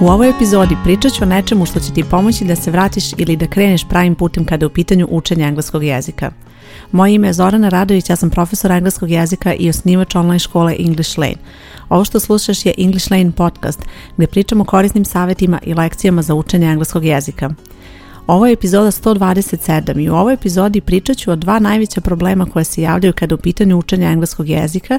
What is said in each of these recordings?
U ovoj epizodi pričat ću o nečemu što će ti pomoći da se vratiš ili da kreneš pravim putem kada je u pitanju učenja engleskog jezika. Moje ime je Zorana Radović, ja sam profesor engleskog jezika i osnivač online škole English Lane. Ovo što slušaš je English Lane podcast, gde pričamo o korisnim savetima i lekcijama za učenje engleskog jezika. Ovo je epizoda 127 i u ovoj epizodi pričat ću o dva najveća problema koja se javljaju kada u pitanju učenja engleskog jezika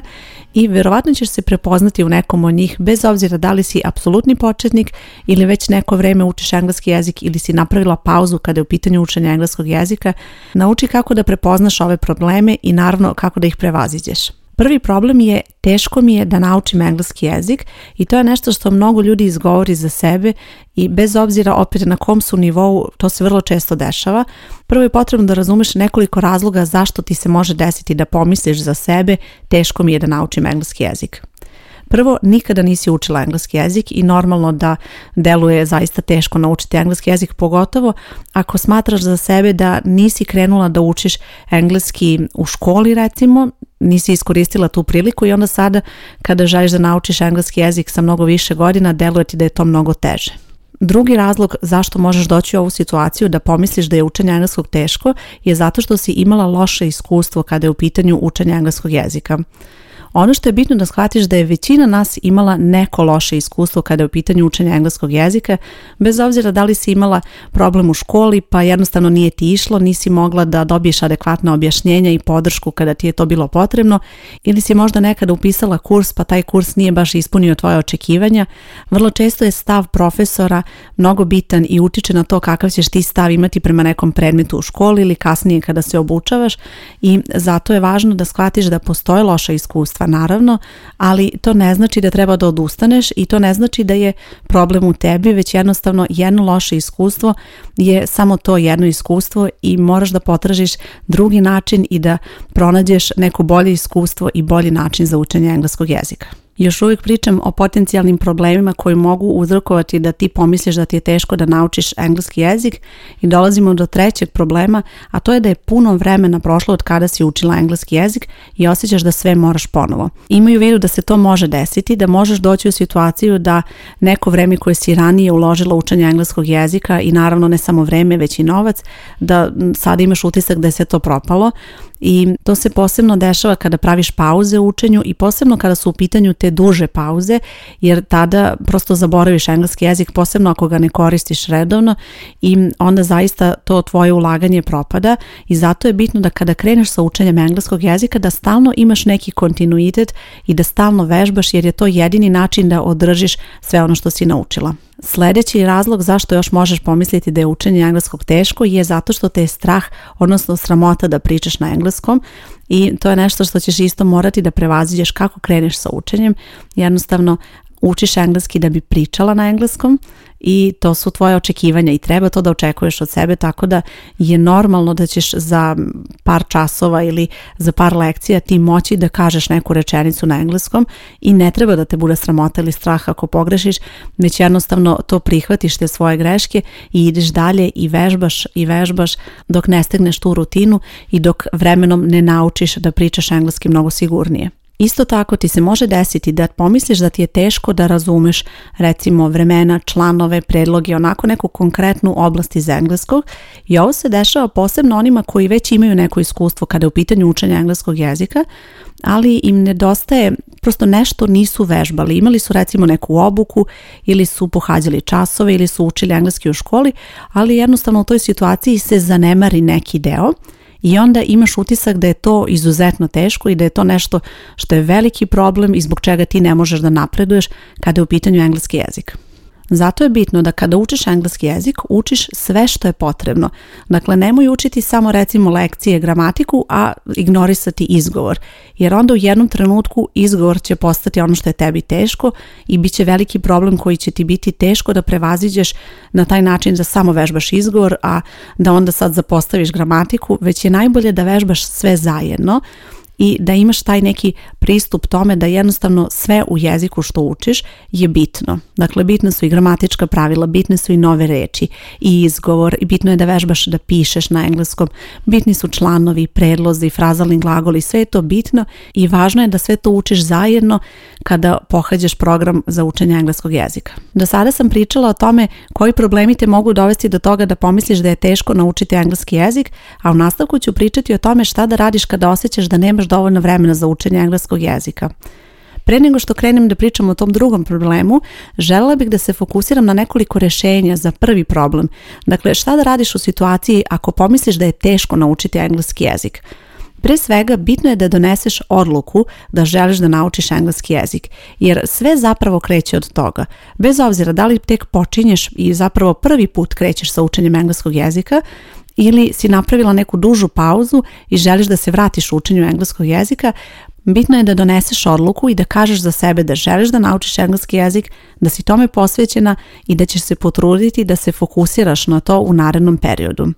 i verovatno ćeš se prepoznati u nekom od njih bez obzira da li si apsolutni početnik ili već neko vreme učiš engleski jezik ili si napravila pauzu kada je u pitanju učenja engleskog jezika. Nauči kako da prepoznaš ove probleme i naravno kako da ih prevaziđeš. Prvi problem je teško mi je da naučim engleski jezik i to je nešto što mnogo ljudi izgovori za sebe i bez obzira opet na kom su nivou, to se vrlo često dešava. Prvo je potrebno da razumeš nekoliko razloga zašto ti se može desiti da pomisliš za sebe teško mi je da naučim engleski jezik. Prvo, nikada nisi učila engleski jezik i normalno da deluje zaista teško naučiti engleski jezik, pogotovo ako smatraš za sebe da nisi krenula da učiš engleski u školi recimo, nisi iskoristila tu priliku i onda sada kada želiš da naučiš engleski jezik sa mnogo više godina, deluje ti da je to mnogo teže. Drugi razlog zašto možeš doći u ovu situaciju da pomisliš da je učenje engleskog teško je zato što si imala loše iskustvo kada je u pitanju učenje engleskog jezika. Ono što je bitno da shvatiš da je većina nas imala neko loše iskustvo kada je u pitanju učenja engleskog jezika, bez obzira da li si imala problem u školi pa jednostavno nije ti išlo, nisi mogla da dobiješ adekvatna objašnjenja i podršku kada ti je to bilo potrebno ili si možda nekada upisala kurs pa taj kurs nije baš ispunio tvoje očekivanja, vrlo često je stav profesora mnogo bitan i utiče na to kakav ćeš ti stav imati prema nekom predmetu u školi ili kasnije kada se obučavaš i zato je važno da shvatiš da postoje loša iskustva sredstva naravno, ali to ne znači da treba da odustaneš i to ne znači da je problem u tebi, već jednostavno jedno loše iskustvo je samo to jedno iskustvo i moraš da potražiš drugi način i da pronađeš neko bolje iskustvo i bolji način za učenje engleskog jezika. Još uvijek pričam o potencijalnim problemima koji mogu uzrokovati da ti pomisliš da ti je teško da naučiš engleski jezik i dolazimo do trećeg problema, a to je da je puno vremena prošlo od kada si učila engleski jezik i osjećaš da sve moraš ponovo. Imaju vidu da se to može desiti, da možeš doći u situaciju da neko vreme koje si ranije uložila u učenje engleskog jezika i naravno ne samo vreme već i novac, da sad imaš utisak da je sve to propalo, I to se posebno dešava kada praviš pauze u učenju i posebno kada su u pitanju te duže pauze, jer tada prosto zaboraviš engleski jezik, posebno ako ga ne koristiš redovno i onda zaista to tvoje ulaganje propada i zato je bitno da kada kreneš sa učenjem engleskog jezika da stalno imaš neki kontinuitet i da stalno vežbaš jer je to jedini način da održiš sve ono što si naučila. Sledeći razlog zašto još možeš pomisliti da je učenje engleskog teško je zato što te je strah, odnosno sramota da pričaš na engleskom i to je nešto što ćeš isto morati da prevaziđeš kako kreneš sa učenjem. Jednostavno učiš engleski da bi pričala na engleskom, i to su tvoje očekivanja i treba to da očekuješ od sebe tako da je normalno da ćeš za par časova ili za par lekcija ti moći da kažeš neku rečenicu na engleskom i ne treba da te bude sramota ili strah ako pogrešiš, već jednostavno to prihvatiš te svoje greške i ideš dalje i vežbaš i vežbaš dok ne stegneš tu rutinu i dok vremenom ne naučiš da pričaš engleski mnogo sigurnije. Isto tako ti se može desiti da pomisliš da ti je teško da razumeš recimo vremena, članove, predloge, onako neku konkretnu oblast iz engleskog i ovo se dešava posebno onima koji već imaju neko iskustvo kada je u pitanju učenja engleskog jezika, ali im nedostaje prosto nešto nisu vežbali. Imali su recimo neku obuku ili su pohađali časove ili su učili engleski u školi, ali jednostavno u toj situaciji se zanemari neki deo i onda imaš utisak da je to izuzetno teško i da je to nešto što je veliki problem i zbog čega ti ne možeš da napreduješ kada je u pitanju engleski jezik. Zato je bitno da kada učiš engleski jezik, učiš sve što je potrebno. Dakle, nemoj učiti samo recimo lekcije gramatiku, a ignorisati izgovor. Jer onda u jednom trenutku izgovor će postati ono što je tebi teško i bit će veliki problem koji će ti biti teško da prevaziđeš na taj način da samo vežbaš izgovor, a da onda sad zapostaviš gramatiku, već je najbolje da vežbaš sve zajedno i da imaš taj neki pristup tome da jednostavno sve u jeziku što učiš je bitno. Dakle, bitne su i gramatička pravila, bitne su i nove reči i izgovor i bitno je da vežbaš da pišeš na engleskom, bitni su članovi, predlozi, frazalni glagoli, sve je to bitno i važno je da sve to učiš zajedno kada pohađaš program za učenje engleskog jezika. Do sada sam pričala o tome koji problemi te mogu dovesti do toga da pomisliš da je teško naučiti engleski jezik, a u nastavku ću pričati o tome šta da radiš kada osjećaš da nemaš dovoljno vremena za učenje engleskog jezika. Pre nego što krenem da pričam o tom drugom problemu, želela bih da se fokusiram na nekoliko rešenja za prvi problem. Dakle, šta da radiš u situaciji ako pomisliš da je teško naučiti engleski jezik? Pre svega, bitno je da doneseš odluku da želiš da naučiš engleski jezik, jer sve zapravo kreće od toga. Bez obzira da li tek počinješ i zapravo prvi put krećeš sa učenjem engleskog jezika, ili si napravila neku dužu pauzu i želiš da se vratiš u učenju engleskog jezika, bitno je da doneseš odluku i da kažeš za sebe da želiš da naučiš engleski jezik, da si tome posvećena i da ćeš se potruditi da se fokusiraš na to u narednom periodu.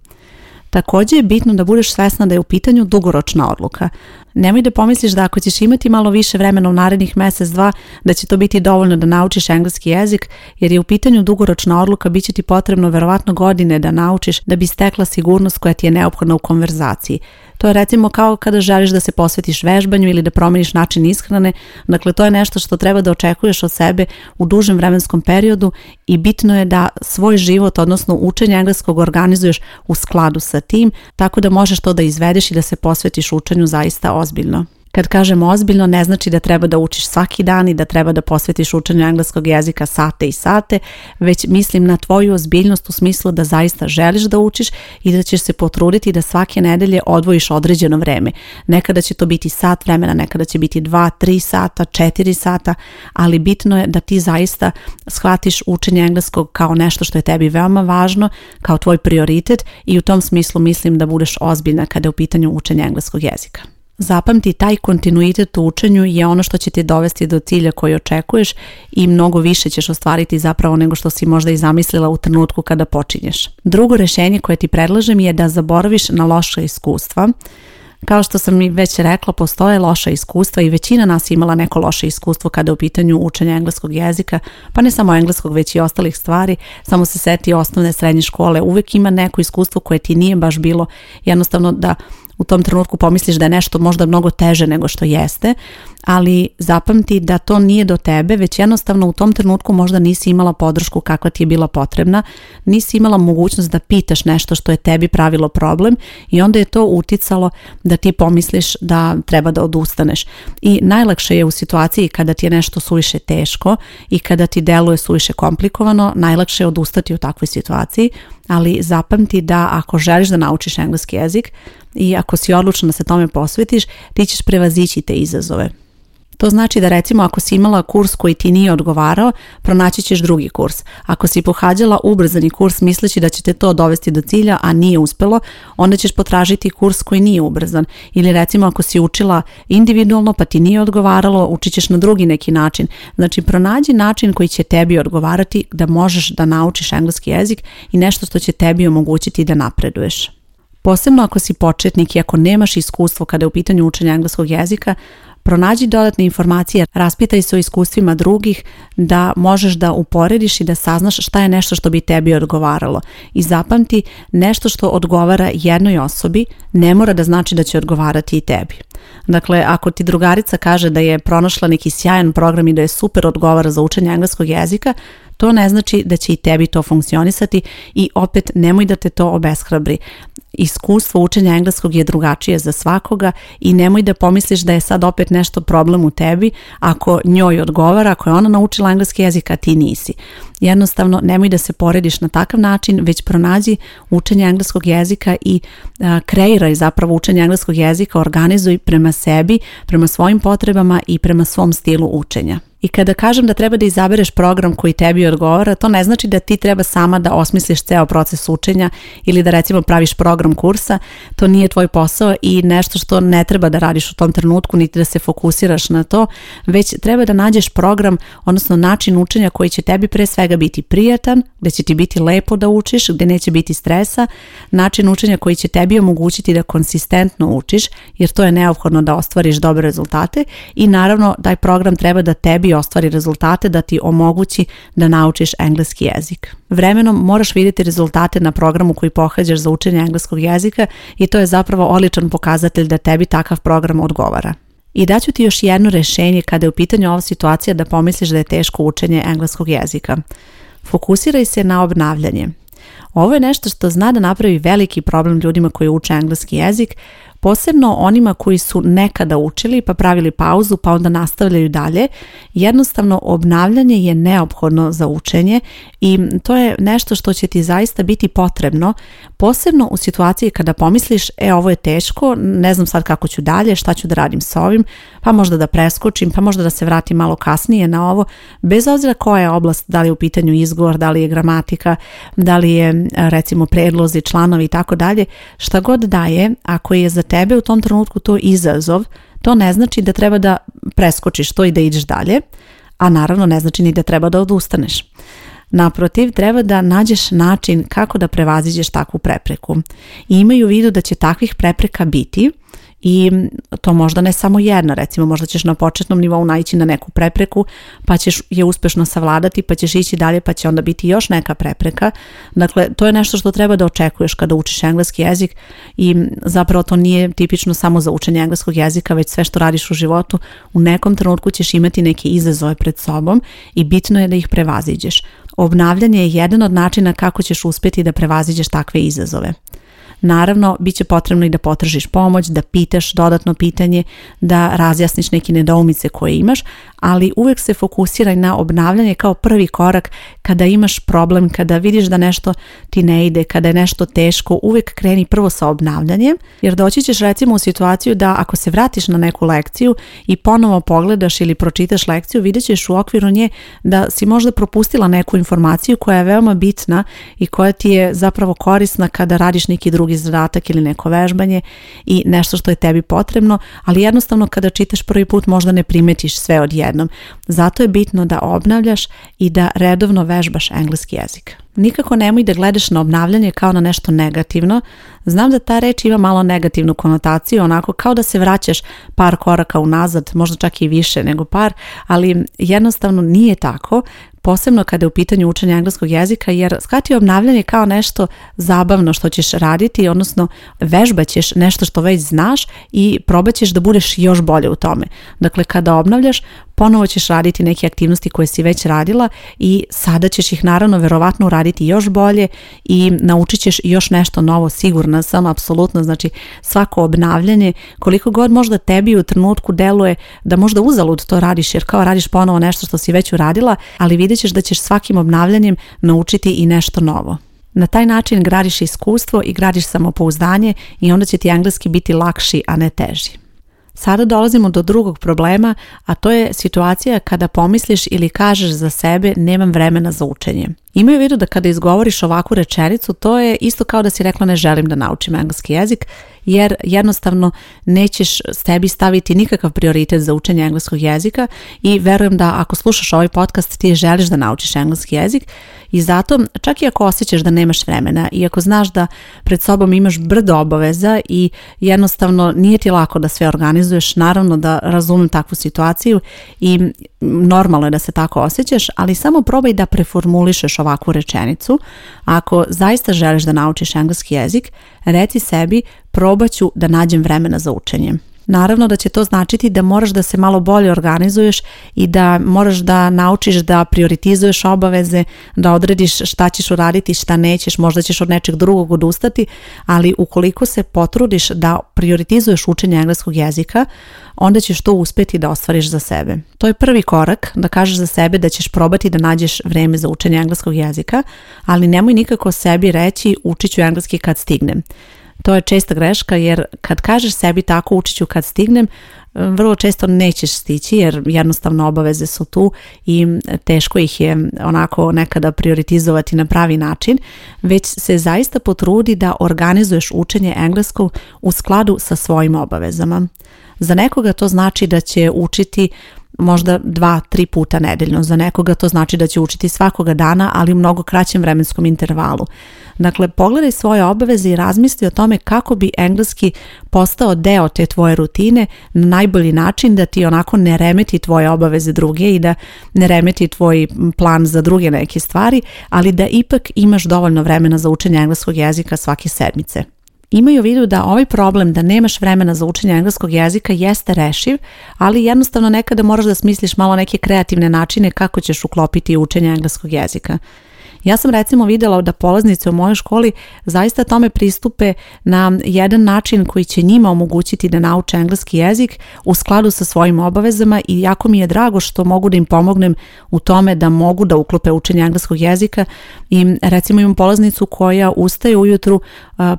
Takođe je bitno da budeš svesna da je u pitanju dugoročna odluka. Nemoj da pomisliš da ako ćeš imati malo više vremena u narednih mesec, dva, da će to biti dovoljno da naučiš engleski jezik, jer je u pitanju dugoročna odluka bit će ti potrebno verovatno godine da naučiš da bi stekla sigurnost koja ti je neophodna u konverzaciji. To je recimo kao kada želiš da se posvetiš vežbanju ili da promeniš način ishrane. Dakle, to je nešto što treba da očekuješ od sebe u dužem vremenskom periodu i bitno je da svoj život, odnosno učenje engleskog organizuješ u skladu sa tim, tako da možeš to da izvedeš i da se posvetiš učenju zaista ozbiljno. Kad kažem ozbiljno, ne znači da treba da učiš svaki dan i da treba da posvetiš učenju engleskog jezika sate i sate, već mislim na tvoju ozbiljnost u smislu da zaista želiš da učiš i da ćeš se potruditi da svake nedelje odvojiš određeno vreme. Nekada će to biti sat vremena, nekada će biti 2, 3 sata, 4 sata, ali bitno je da ti zaista shvatiš učenje engleskog kao nešto što je tebi veoma važno, kao tvoj prioritet i u tom smislu mislim da budeš ozbiljna kada je u pitanju učenje engleskog jezika. Zapamti, taj kontinuitet u učenju je ono što će te dovesti do cilja koji očekuješ i mnogo više ćeš ostvariti zapravo nego što si možda i zamislila u trenutku kada počinješ. Drugo rešenje koje ti predlažem je da zaboraviš na loša iskustva. Kao što sam i već rekla, postoje loša iskustva i većina nas je imala neko loše iskustvo kada je u pitanju učenja engleskog jezika, pa ne samo engleskog, već i ostalih stvari, samo se seti osnovne srednje škole. Uvek ima neko iskustvo koje ti nije baš bilo jednostavno da u tom trenutku pomisliš da je nešto možda mnogo teže nego što jeste, ali zapamti da to nije do tebe, već jednostavno u tom trenutku možda nisi imala podršku kakva ti je bila potrebna, nisi imala mogućnost da pitaš nešto što je tebi pravilo problem i onda je to uticalo da ti pomisliš da treba da odustaneš. I najlakše je u situaciji kada ti je nešto suviše teško i kada ti deluje suviše komplikovano, najlakše je odustati u takvoj situaciji, ali zapamti da ako želiš da naučiš engleski jezik i ako si odlučna da se tome posvetiš, ti ćeš prevazići te izazove. To znači da recimo ako si imala kurs koji ti nije odgovarao, pronaći ćeš drugi kurs. Ako si pohađala ubrzani kurs misleći da će te to dovesti do cilja, a nije uspelo, onda ćeš potražiti kurs koji nije ubrzan. Ili recimo ako si učila individualno pa ti nije odgovaralo, učit ćeš na drugi neki način. Znači pronađi način koji će tebi odgovarati da možeš da naučiš engleski jezik i nešto što će tebi omogućiti da napreduješ. Posebno ako si početnik i ako nemaš iskustvo kada je u pitanju učenja engleskog jezika, Pronađi dodatne informacije, raspitaj se o iskustvima drugih da možeš da uporediš i da saznaš šta je nešto što bi tebi odgovaralo. I zapamti, nešto što odgovara jednoj osobi ne mora da znači da će odgovarati i tebi. Dakle, ako ti drugarica kaže da je pronašla neki sjajan program i da je super odgovara za učenje engleskog jezika, to ne znači da će i tebi to funkcionisati i opet nemoj da te to obeshrabri. Iskustvo učenja engleskog je drugačije za svakoga i nemoj da pomisliš da je sad opet opet nešto problem u tebi ako njoj odgovara, ako je ona naučila engleski jezik, a ti nisi. Jednostavno, nemoj da se porediš na takav način, već pronađi učenje engleskog jezika i a, kreiraj zapravo učenje engleskog jezika, organizuj prema sebi, prema svojim potrebama i prema svom stilu učenja. I kada kažem da treba da izabereš program koji tebi odgovara, to ne znači da ti treba sama da osmisliš ceo proces učenja ili da recimo praviš program kursa, to nije tvoj posao i nešto što ne treba da radiš u tom trenutku niti da se fokusiraš na to, već treba da nađeš program, odnosno način učenja koji će tebi pre svega biti prijatan, gde će ti biti lepo da učiš, gde neće biti stresa, način učenja koji će tebi omogućiti da konsistentno učiš, jer to je neophodno da ostvariš dobre rezultate i naravno taj program treba da tebi i ostvari rezultate da ti omogući da naučiš engleski jezik. Vremenom moraš vidjeti rezultate na programu koji pohađaš za učenje engleskog jezika i to je zapravo odličan pokazatelj da tebi takav program odgovara. I daću ti još jedno rešenje kada je u pitanju ova situacija da pomisliš da je teško učenje engleskog jezika. Fokusiraj se na obnavljanje. Ovo je nešto što zna da napravi veliki problem ljudima koji uče engleski jezik, posebno onima koji su nekada učili pa pravili pauzu pa onda nastavljaju dalje. Jednostavno obnavljanje je neophodno za učenje i to je nešto što će ti zaista biti potrebno, posebno u situaciji kada pomisliš e ovo je teško, ne znam sad kako ću dalje, šta ću da radim sa ovim, pa možda da preskočim, pa možda da se vratim malo kasnije na ovo, bez obzira koja je oblast, da li je u pitanju izgovor, da li je gramatika, da li je recimo predlozi, članovi i tako dalje, šta god da je, ako je za tebe u tom trenutku to izazov, to ne znači da treba da preskočiš to i da ideš dalje, a naravno ne znači ni da treba da odustaneš. Naprotiv, treba da nađeš način kako da prevaziđeš takvu prepreku. I imaju u vidu da će takvih prepreka biti i to možda ne samo jedna, recimo možda ćeš na početnom nivou naići na neku prepreku, pa ćeš je uspešno savladati, pa ćeš ići dalje, pa će onda biti još neka prepreka. Dakle, to je nešto što treba da očekuješ kada učiš engleski jezik i zapravo to nije tipično samo za učenje engleskog jezika, već sve što radiš u životu, u nekom trenutku ćeš imati neke izazove pred sobom i bitno je da ih prevaziđeš. Obnavljanje je jedan od načina kako ćeš uspjeti da prevaziđeš takve izazove. Naravno, bit će potrebno i da potražiš pomoć, da pitaš dodatno pitanje, da razjasniš neke nedoumice koje imaš, ali uvek se fokusiraj na obnavljanje kao prvi korak kada imaš problem, kada vidiš da nešto ti ne ide, kada je nešto teško, uvek kreni prvo sa obnavljanjem, jer doći ćeš recimo u situaciju da ako se vratiš na neku lekciju i ponovo pogledaš ili pročitaš lekciju, vidjet ćeš u okviru nje da si možda propustila neku informaciju koja je veoma bitna i koja ti je zapravo korisna kada radiš neki drugi drugi zadatak ili neko vežbanje i nešto što je tebi potrebno, ali jednostavno kada čitaš prvi put možda ne primetiš sve odjednom. Zato je bitno da obnavljaš i da redovno vežbaš engleski jezik. Nikako nemoj da gledaš na obnavljanje kao na nešto negativno. Znam da ta reč ima malo negativnu konotaciju, onako kao da se vraćaš par koraka unazad, možda čak i više nego par, ali jednostavno nije tako posebno kada je u pitanju učenja engleskog jezika, jer shvati obnavljanje kao nešto zabavno što ćeš raditi, odnosno vežbaćeš nešto što već znaš i probaćeš da budeš još bolje u tome. Dakle, kada obnavljaš, ponovo ćeš raditi neke aktivnosti koje si već radila i sada ćeš ih naravno verovatno uraditi još bolje i naučit ćeš još nešto novo, sigurna sam, apsolutno, znači svako obnavljanje, koliko god možda tebi u trenutku deluje da možda uzalud to radiš, jer kao radiš ponovo nešto što si već uradila, ali vidjet ćeš da ćeš svakim obnavljanjem naučiti i nešto novo. Na taj način gradiš iskustvo i gradiš samopouzdanje i onda će ti engleski biti lakši, a ne teži. Sada dolazimo do drugog problema, a to je situacija kada pomisliš ili kažeš za sebe nemam vremena za učenje. Imaju u vidu da kada izgovoriš ovakvu rečenicu, to je isto kao da si rekla ne želim da naučim engleski jezik, jer jednostavno nećeš sebi staviti nikakav prioritet za učenje engleskog jezika i verujem da ako slušaš ovaj podcast ti želiš da naučiš engleski jezik i zato čak i ako osjećaš da nemaš vremena i ako znaš da pred sobom imaš brdo obaveza i jednostavno nije ti lako da sve organizuješ, naravno da razumem takvu situaciju i normalno je da se tako osjećaš, ali samo probaj da preformulišeš ovakvu rečenicu. Ako zaista želiš da naučiš engleski jezik, reci sebi probaću da nađem vremena za učenje naravno da će to značiti da moraš da se malo bolje organizuješ i da moraš da naučiš da prioritizuješ obaveze, da odrediš šta ćeš uraditi, šta nećeš, možda ćeš od nečeg drugog odustati, ali ukoliko se potrudiš da prioritizuješ učenje engleskog jezika, onda ćeš to uspeti da ostvariš za sebe. To je prvi korak da kažeš za sebe da ćeš probati da nađeš vreme za učenje engleskog jezika, ali nemoj nikako sebi reći učit ću engleski kad stignem. To je česta greška jer kad kažeš sebi tako učiću kad stignem, vrlo često nećeš stići jer jednostavno obaveze su tu i teško ih je onako nekada prioritizovati na pravi način, već se zaista potrudi da organizuješ učenje engleskog u skladu sa svojim obavezama. Za nekoga to znači da će učiti možda dva, tri puta nedeljno. Za nekoga to znači da će učiti svakoga dana, ali u mnogo kraćem vremenskom intervalu. Dakle, pogledaj svoje obaveze i razmisli o tome kako bi engleski postao deo te tvoje rutine na najbolji način da ti onako ne remeti tvoje obaveze druge i da ne remeti tvoj plan za druge neke stvari, ali da ipak imaš dovoljno vremena za učenje engleskog jezika svake sedmice imaju u vidu da ovaj problem da nemaš vremena za učenje engleskog jezika jeste rešiv, ali jednostavno nekada moraš da smisliš malo neke kreativne načine kako ćeš uklopiti učenje engleskog jezika. Ja sam recimo videla da polaznice u mojoj školi zaista tome pristupe na jedan način koji će njima omogućiti da nauče engleski jezik u skladu sa svojim obavezama i jako mi je drago što mogu da im pomognem u tome da mogu da uklope učenje engleskog jezika i recimo imam polaznicu koja ustaje ujutru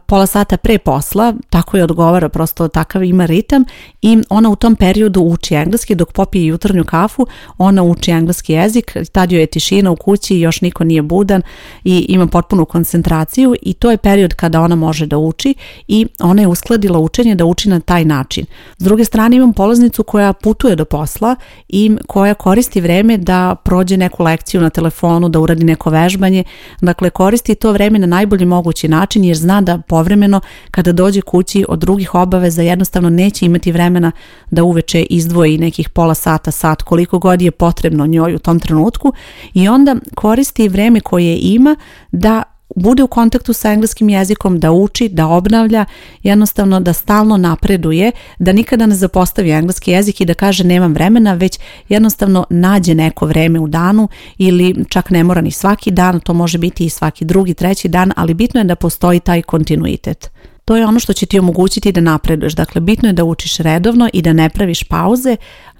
pola sata pre posla, tako je odgovara, prosto takav ima ritam i ona u tom periodu uči engleski dok popije jutarnju kafu, ona uči engleski jezik, tad joj je tišina u kući i još niko nije budan slobodan i ima potpunu koncentraciju i to je period kada ona može da uči i ona je uskladila učenje da uči na taj način. S druge strane imam polaznicu koja putuje do posla i koja koristi vreme da prođe neku lekciju na telefonu, da uradi neko vežbanje, dakle koristi to vreme na najbolji mogući način jer zna da povremeno kada dođe kući od drugih obaveza jednostavno neće imati vremena da uveče izdvoji nekih pola sata, sat, koliko god je potrebno njoj u tom trenutku i onda koristi vreme koje koje ima da bude u kontaktu sa engleskim jezikom, da uči, da obnavlja, jednostavno da stalno napreduje, da nikada ne zapostavi engleski jezik i da kaže nemam vremena, već jednostavno nađe neko vreme u danu ili čak ne mora ni svaki dan, to može biti i svaki drugi, treći dan, ali bitno je da postoji taj kontinuitet. To je ono što će ti omogućiti da napreduješ. Dakle, bitno je da učiš redovno i da ne praviš pauze,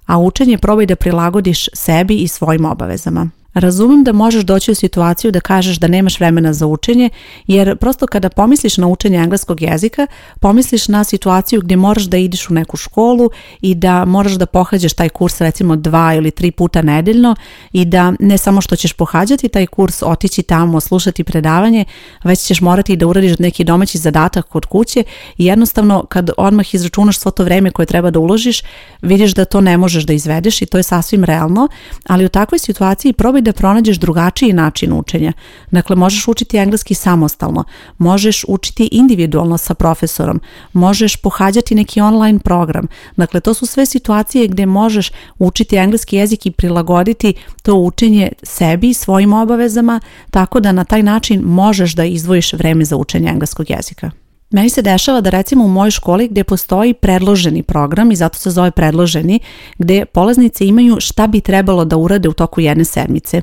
a učenje probaj da prilagodiš sebi i svojim obavezama. Razumem da možeš doći u situaciju da kažeš da nemaš vremena za učenje, jer prosto kada pomisliš na učenje engleskog jezika, pomisliš na situaciju gdje moraš da ideš u neku školu i da moraš da pohađaš taj kurs recimo dva ili tri puta nedeljno i da ne samo što ćeš pohađati taj kurs, otići tamo, slušati predavanje, već ćeš morati da uradiš neki domaći zadatak kod kuće i jednostavno kad odmah izračunaš svo to vreme koje treba da uložiš, vidiš da to ne možeš da izvedeš i to je sasvim realno, ali u takvoj situaciji probaj i da pronađeš drugačiji način učenja. Dakle, možeš učiti engleski samostalno, možeš učiti individualno sa profesorom, možeš pohađati neki online program. Dakle, to su sve situacije gde možeš učiti engleski jezik i prilagoditi to učenje sebi i svojim obavezama, tako da na taj način možeš da izdvojiš vreme za učenje engleskog jezika. Meni se dešava da recimo u mojoj školi gde postoji predloženi program i zato se zove predloženi, gde polaznice imaju šta bi trebalo da urade u toku jedne sedmice.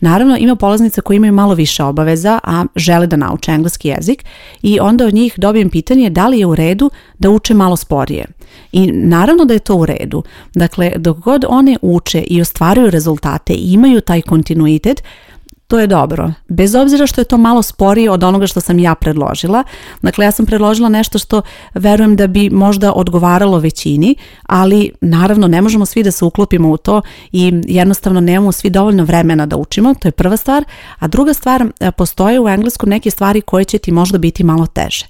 Naravno ima polaznica koje imaju malo više obaveza, a žele da nauče engleski jezik i onda od njih dobijem pitanje da li je u redu da uče malo sporije. I naravno da je to u redu. Dakle, dok god one uče i ostvaruju rezultate i imaju taj kontinuitet, to je dobro. Bez obzira što je to malo sporije od onoga što sam ja predložila, dakle ja sam predložila nešto što verujem da bi možda odgovaralo većini, ali naravno ne možemo svi da se uklopimo u to i jednostavno nemamo svi dovoljno vremena da učimo, to je prva stvar, a druga stvar, e, postoje u engleskom neke stvari koje će ti možda biti malo teže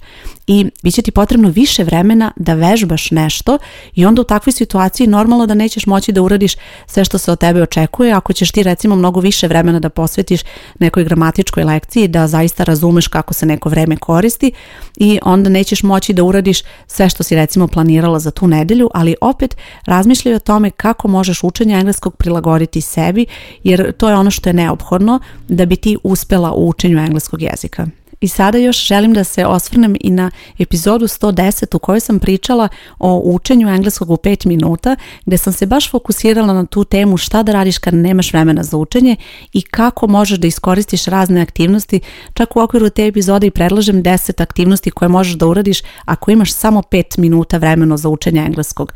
i bit će ti potrebno više vremena da vežbaš nešto i onda u takvoj situaciji normalno da nećeš moći da uradiš sve što se od tebe očekuje ako ćeš ti recimo mnogo više vremena da posvetiš nekoj gramatičkoj lekciji da zaista razumeš kako se neko vreme koristi i onda nećeš moći da uradiš sve što si recimo planirala za tu nedelju, ali opet razmišljaj o tome kako možeš učenje engleskog prilagoditi sebi jer to je ono što je neophodno da bi ti uspela u učenju engleskog jezika. I sada još želim da se osvrnem i na epizodu 110 u kojoj sam pričala o učenju engleskog u 5 minuta, gde sam se baš fokusirala na tu temu šta da radiš kad nemaš vremena za učenje i kako možeš da iskoristiš razne aktivnosti. Čak u okviru te epizode i predlažem 10 aktivnosti koje možeš da uradiš ako imaš samo 5 minuta vremena za učenje engleskog.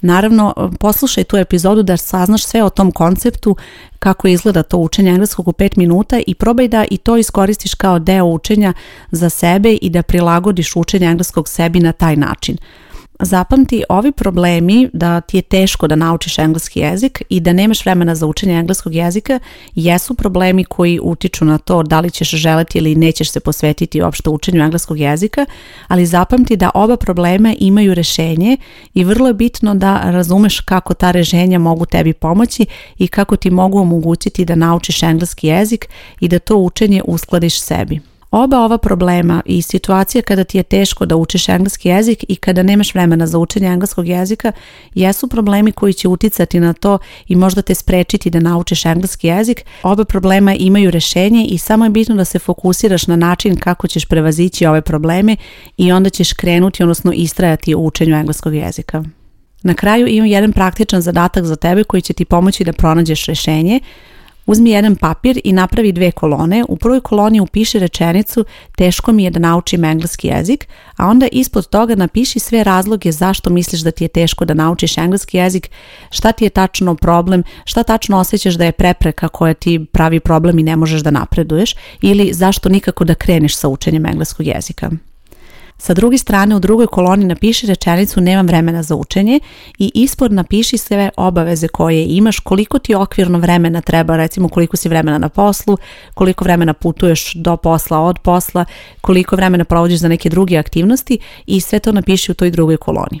Naravno, poslušaj tu epizodu da saznaš sve o tom konceptu kako izgleda to učenje engleskog u 5 minuta i probaj da i to iskoristiš kao deo učenja za sebe i da prilagodiš učenje engleskog sebi na taj način. Zapamti, ovi problemi da ti je teško da naučiš engleski jezik i da nemaš vremena za učenje engleskog jezika jesu problemi koji utiču na to da li ćeš želeti ili nećeš se posvetiti uopšte učenju engleskog jezika, ali zapamti da oba problema imaju rešenje i vrlo je bitno da razumeš kako ta rešenja mogu tebi pomoći i kako ti mogu omogućiti da naučiš engleski jezik i da to učenje uskladiš sebi. Oba ova problema i situacija kada ti je teško da učiš engleski jezik i kada nemaš vremena za učenje engleskog jezika jesu problemi koji će uticati na to i možda te sprečiti da naučiš engleski jezik. Oba problema imaju rešenje i samo je bitno da se fokusiraš na način kako ćeš prevazići ove probleme i onda ćeš krenuti, odnosno istrajati u učenju engleskog jezika. Na kraju imam jedan praktičan zadatak za tebe koji će ti pomoći da pronađeš rešenje. Uzmi jedan papir i napravi dve kolone. U prvoj koloni upiši rečenicu teško mi je da naučim engleski jezik, a onda ispod toga napiši sve razloge zašto misliš da ti je teško da naučiš engleski jezik, šta ti je tačno problem, šta tačno osjećaš da je prepreka koja ti pravi problem i ne možeš da napreduješ ili zašto nikako da kreneš sa učenjem engleskog jezika. Sa druge strane, u drugoj koloni napiši rečenicu nemam vremena za učenje i ispod napiši sve obaveze koje imaš, koliko ti okvirno vremena treba, recimo koliko si vremena na poslu, koliko vremena putuješ do posla, od posla, koliko vremena provodiš za neke druge aktivnosti i sve to napiši u toj drugoj koloni.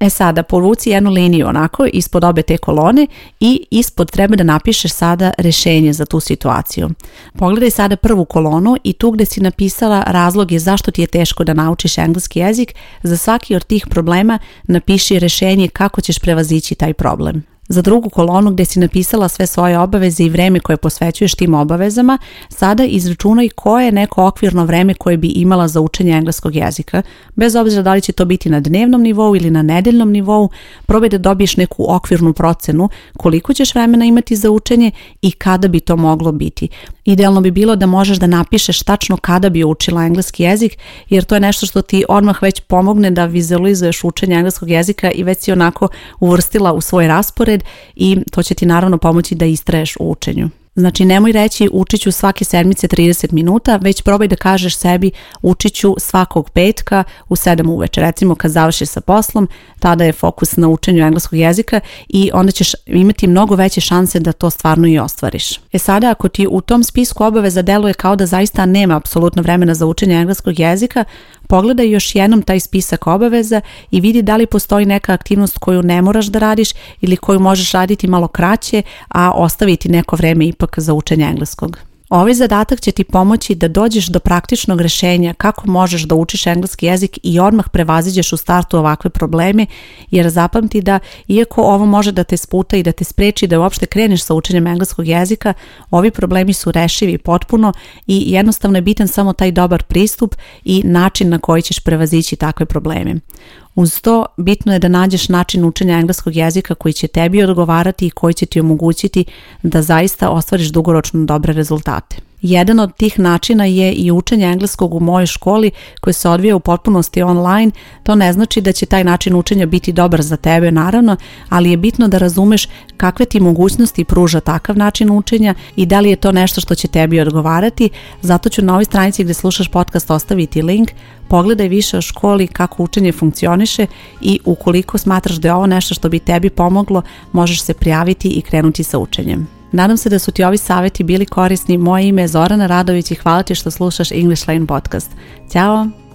E sada, povuci jednu liniju onako ispod obe te kolone i ispod treba da napišeš sada rešenje za tu situaciju. Pogledaj sada prvu kolonu i tu gde si napisala razloge zašto ti je teško da naučiš engleski jezik, za svaki od tih problema napiši rešenje kako ćeš prevazići taj problem. Za drugu kolonu gde si napisala sve svoje obaveze i vreme koje posvećuješ tim obavezama, sada izračunaj koje je neko okvirno vreme koje bi imala za učenje engleskog jezika. Bez obzira da li će to biti na dnevnom nivou ili na nedeljnom nivou, probaj da dobiješ neku okvirnu procenu koliko ćeš vremena imati za učenje i kada bi to moglo biti. Idealno bi bilo da možeš da napišeš tačno kada bi učila engleski jezik, jer to je nešto što ti odmah već pomogne da vizualizuješ učenje engleskog jezika i već si onako uvrstila u svoj raspored usled i to će ti naravno pomoći da istraješ u učenju. Znači nemoj reći učit ću svake sedmice 30 minuta, već probaj da kažeš sebi učit ću svakog petka u 7 uveče. Recimo kad završiš sa poslom, tada je fokus na učenju engleskog jezika i onda ćeš imati mnogo veće šanse da to stvarno i ostvariš. E sada ako ti u tom spisku obaveza deluje kao da zaista nema apsolutno vremena za učenje engleskog jezika, pogledaj još jednom taj spisak obaveza i vidi da li postoji neka aktivnost koju ne moraš da radiš ili koju možeš raditi malo kraće, a ostaviti neko vreme i postupak za učenje engleskog. Ovaj zadatak će ti pomoći da dođeš do praktičnog rešenja kako možeš da učiš engleski jezik i odmah prevaziđeš u startu ovakve probleme, jer zapamti da iako ovo može da te sputa i da te spreči da uopšte kreneš sa učenjem engleskog jezika, ovi problemi su rešivi potpuno i jednostavno je bitan samo taj dobar pristup i način na koji ćeš prevazići takve probleme. Uz to, bitno je da nađeš način učenja engleskog jezika koji će tebi odgovarati i koji će ti omogućiti da zaista ostvariš dugoročno dobre rezultate. Jedan od tih načina je i učenje engleskog u mojoj školi koje se odvija u potpunosti online. To ne znači da će taj način učenja biti dobar za tebe naravno, ali je bitno da razumeš kakve ti mogućnosti pruža takav način učenja i da li je to nešto što će tebi odgovarati. Zato ću na ovoj stranici gde slušaš podcast ostaviti link pogledaj više o školi, kako učenje funkcioniše i ukoliko smatraš da je ovo nešto što bi tebi pomoglo, možeš se prijaviti i krenuti sa učenjem. Nadam se da su ti ovi savjeti bili korisni. Moje ime je Zorana Radović i hvala ti što slušaš English Lane Podcast. Ćao!